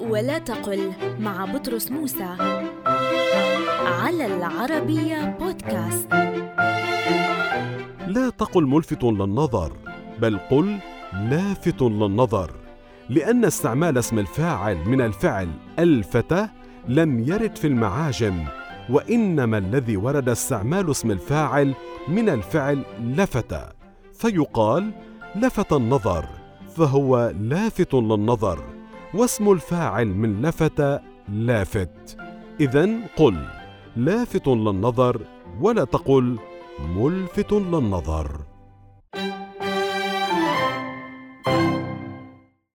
ولا تقل مع بطرس موسى. على العربية بودكاست. لا تقل ملفت للنظر بل قل لافت للنظر لأن استعمال اسم الفاعل من الفعل الفت لم يرد في المعاجم وإنما الذي ورد استعمال اسم الفاعل من الفعل لفت فيقال لفت النظر فهو لافت للنظر. واسم الفاعل من لفت لافت. اذا قل لافت للنظر ولا تقل ملفت للنظر.